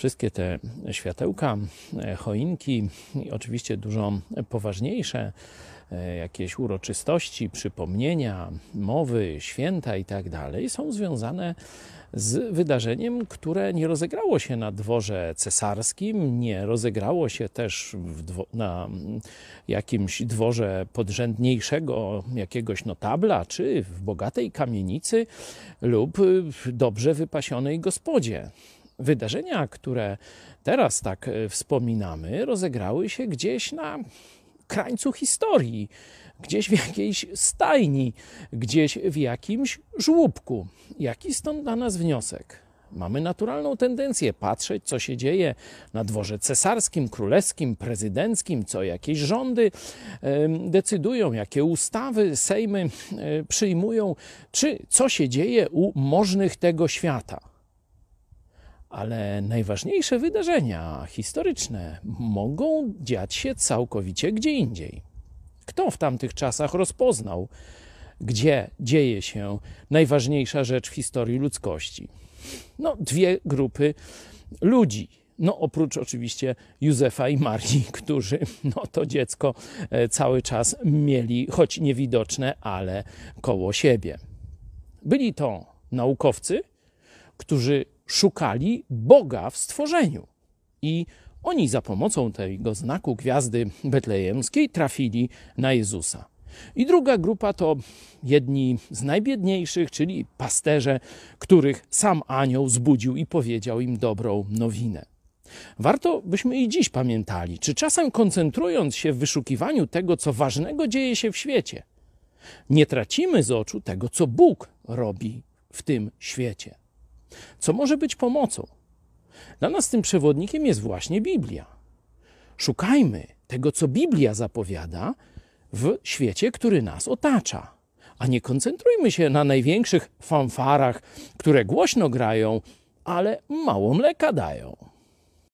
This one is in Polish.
wszystkie te światełka, e, choinki oczywiście dużo poważniejsze e, jakieś uroczystości, przypomnienia, mowy, święta i tak dalej są związane z wydarzeniem, które nie rozegrało się na dworze cesarskim, nie rozegrało się też na jakimś dworze podrzędniejszego jakiegoś notabla, czy w bogatej kamienicy lub dobrze wypasionej gospodzie. Wydarzenia, które teraz tak e, wspominamy, rozegrały się gdzieś na krańcu historii, gdzieś w jakiejś stajni, gdzieś w jakimś żłóbku. Jaki stąd dla nas wniosek? Mamy naturalną tendencję patrzeć, co się dzieje na dworze cesarskim, królewskim, prezydenckim, co jakieś rządy decydują, jakie ustawy sejmy e, przyjmują, czy co się dzieje u możnych tego świata. Ale najważniejsze wydarzenia historyczne mogą dziać się całkowicie gdzie indziej. Kto w tamtych czasach rozpoznał, gdzie dzieje się najważniejsza rzecz w historii ludzkości? No, dwie grupy ludzi. No, oprócz oczywiście Józefa i Marii, którzy no, to dziecko e, cały czas mieli, choć niewidoczne, ale koło siebie. Byli to naukowcy, którzy szukali Boga w stworzeniu. I oni za pomocą tego znaku gwiazdy betlejemskiej trafili na Jezusa. I druga grupa to jedni z najbiedniejszych, czyli pasterze, których sam anioł zbudził i powiedział im dobrą nowinę. Warto byśmy i dziś pamiętali, czy czasem koncentrując się w wyszukiwaniu tego, co ważnego dzieje się w świecie, nie tracimy z oczu tego, co Bóg robi w tym świecie co może być pomocą. Dla nas tym przewodnikiem jest właśnie Biblia. Szukajmy tego, co Biblia zapowiada w świecie, który nas otacza, a nie koncentrujmy się na największych fanfarach, które głośno grają, ale mało mleka dają.